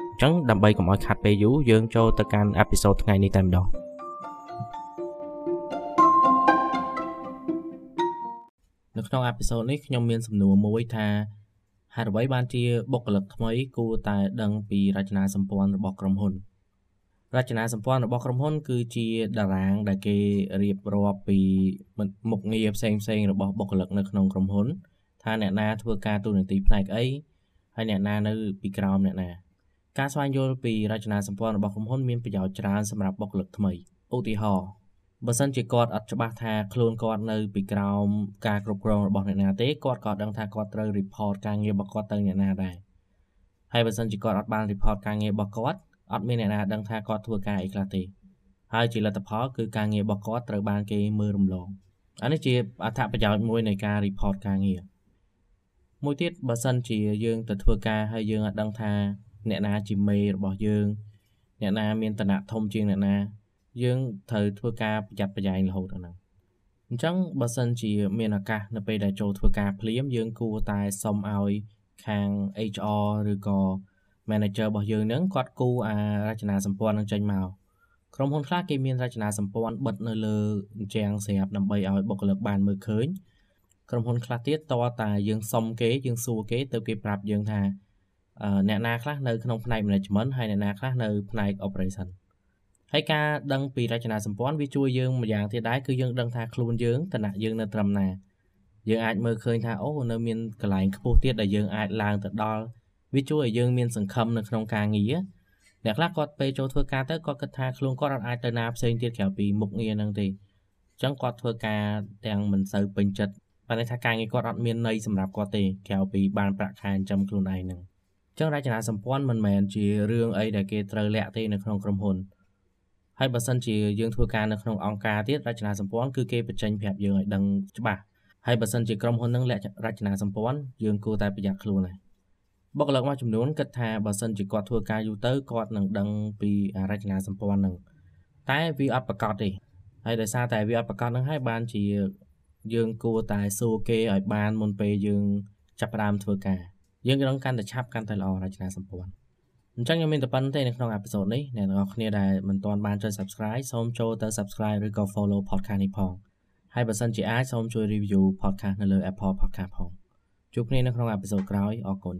ញ្ចឹងដើម្បីកុំឲ្យខាត់ពេលយូរយើងចូលទៅកាន់អេពីសូតថ្ងៃនេះតែម្ដងនៅក្នុងអេពីសូតនេះខ្ញុំមានសំណួរមួយថាហេតុអ្វីបានជាបុគ្គលិកថ្មីគួរតែដឹងពីរចនាសម្ព័ន្ធរបស់ក្រុមហ៊ុនរចនាសម្ព័ន្ធរបស់ក្រុមហ៊ុន គឺជាតារាងដែលគេរៀបរាប់ពីមុខងារផ្សេងផ្សេងរបស់បុគ្គលិកនៅក្នុងក្រុមហ៊ុន ថាអ្នកណាធ្វើការទូនាទីផ្នែកអីហើយអ្នកណានៅពីក្រោមអ្នកណា ការស្វែងយល់ពីរចនាសម្ព័ន្ធរបស់ក្រុមហ៊ុនមានប្រយោជន៍ច្រើនសម្រាប់បុគ្គលិកថ្មីឧទាហរណ៍បើសិនជាគាត់អត់ច្បាស់ថាខ្លួនគាត់នៅពីក្រោមការគ្រប់គ្រងរបស់អ្នកណាទេគាត់ក៏ដឹងថាគាត់ត្រូវ report ការងាររបស់គាត់ទៅអ្នកណាដែរហើយបើសិនជាគាត់អត់បាន report ការងាររបស់គាត់អត់មានអ្នកណាដឹងថាគាត់ធ្វើការអីខ្លះទេហើយជាលទ្ធផលគឺការងាររបស់គាត់ត្រូវបានគេមើលរំលងអានេះជាអត្ថប្រយោជន៍មួយនៃការ report ការងារមួយទៀតបើសិនជាយើងទៅធ្វើការហើយយើងអត់ដឹងថា អ្នកណាជាមេរបស់យើង អ្នកណាមានឋានៈធំជាងអ្នកណា យើងត្រូវធ្វើការប្រយ័ត្នប្រយែងរហូតដល់ហ្នឹងអញ្ចឹងបើសិនជាមានឱកាសនៅពេលដែលចូលធ្វើការភ្លាមយើងគួរតែសុំឲ្យខាង HR ឬក៏ manager របស់យើងហ្នឹងគាត់គូអារចនាសម្ព័ន្ធនឹងចេញមកក្រុមហ៊ុនខ្លះគេមានរចនាសម្ព័ន្ធបិទនៅលើអញ្ចាំងស្រាប់ដើម្បីឲ្យបុគ្គលិកបានមើលឃើញក្រុមហ៊ុនខ្លះទៀតតើតាយើងសុំគេយើងសួរគេទៅគេប្រាប់យើងថា អ្នកណាខ្លះនៅក្នុងផ្នែក management ហើយអ្នកណាខ្លះនៅផ្នែក operation ហើយការដឹងពីរចនាសម្ព័ន្ធវាជួយយើងម្យ៉ាងទៀតដែរគឺយើងដឹងថាខ្លួនយើងតណៈយើងនៅត្រឹមណាយើងអាចមើលឃើញថាអូនៅមានកន្លែងខ្ពស់ទៀតដែលយើងអាចឡើងទៅដល់វាជួយឲ្យយើងមានសង្ឃឹមនៅក្នុងការងារអ្នកខ្លះគាត់ពេលចូលធ្វើការទៅគាត់គិតថាខ្លួនគាត់អាចទៅណាផ្សេងទៀតក្រៅពីមុខងារហ្នឹងទេអញ្ចឹងគាត់ធ្វើការទាំងមិនសូវពេញចិត្តបើន័យថាការងារគាត់អត់មានន័យសម្រាប់គាត់ទេក្រៅពីបានប្រាក់ខែចិញ្ចឹមខ្លួនឯងហ្នឹងអញ្ចឹងរចនាសម្ព័ន្ធមិនមែនជារឿងអីដែលគេត្រូវលាក់ទេនៅក្នុងក្រុមហ៊ុនហើយបើសិនជាយើងធ្វើការនៅក្នុងអង្គការទៀតរចនាសម្ព័ន្ធគឺគេបញ្ចេញប្រាប់យើងឲ្យដឹងច្បាស់ហើយបើសិនជាក្រុមហ៊ុននឹងលាក់រចនាសម្ព័ន្ធយើងគួរតែប្រយ័ត្នខ្លួនហើយបុគ្គលិកមួយចំនួនគិតថាបើសិនជាគាត់ធ្វើការយូរទៅគាត់នឹងដឹងពីរចនាសម្ព័ន្ធនឹងតែវាអត់ប្រកបទេហើយដោយសារតែវាអត់ប្រកបនឹងហើយបានជាយើងគួរតែសួរគេឲ្យបានមុនពេលយើងចាប់ផ្ដើមធ្វើការ យើងនឹងកាន់តែឆាប់កាន់តែល្អរចនាសម្ព័ន្ធអញ្ចឹងខ្ញុំមានតែប៉ុណ្្នឹងទេនៅក្នុងអេពីសូតនេះអ្នកទាំងអស់គ្នាដែលមិនទាន់បានចុច Subscribe សូមចូលទៅ Subscribe ឬក៏ Follow podcast នេះផងហើយបើសិនជាអាចសូមជួយ review podcast នៅលើ Apple Podcast ផងជួបគ្នានៅក្នុងអេពីសូតក្រោយអរគុណ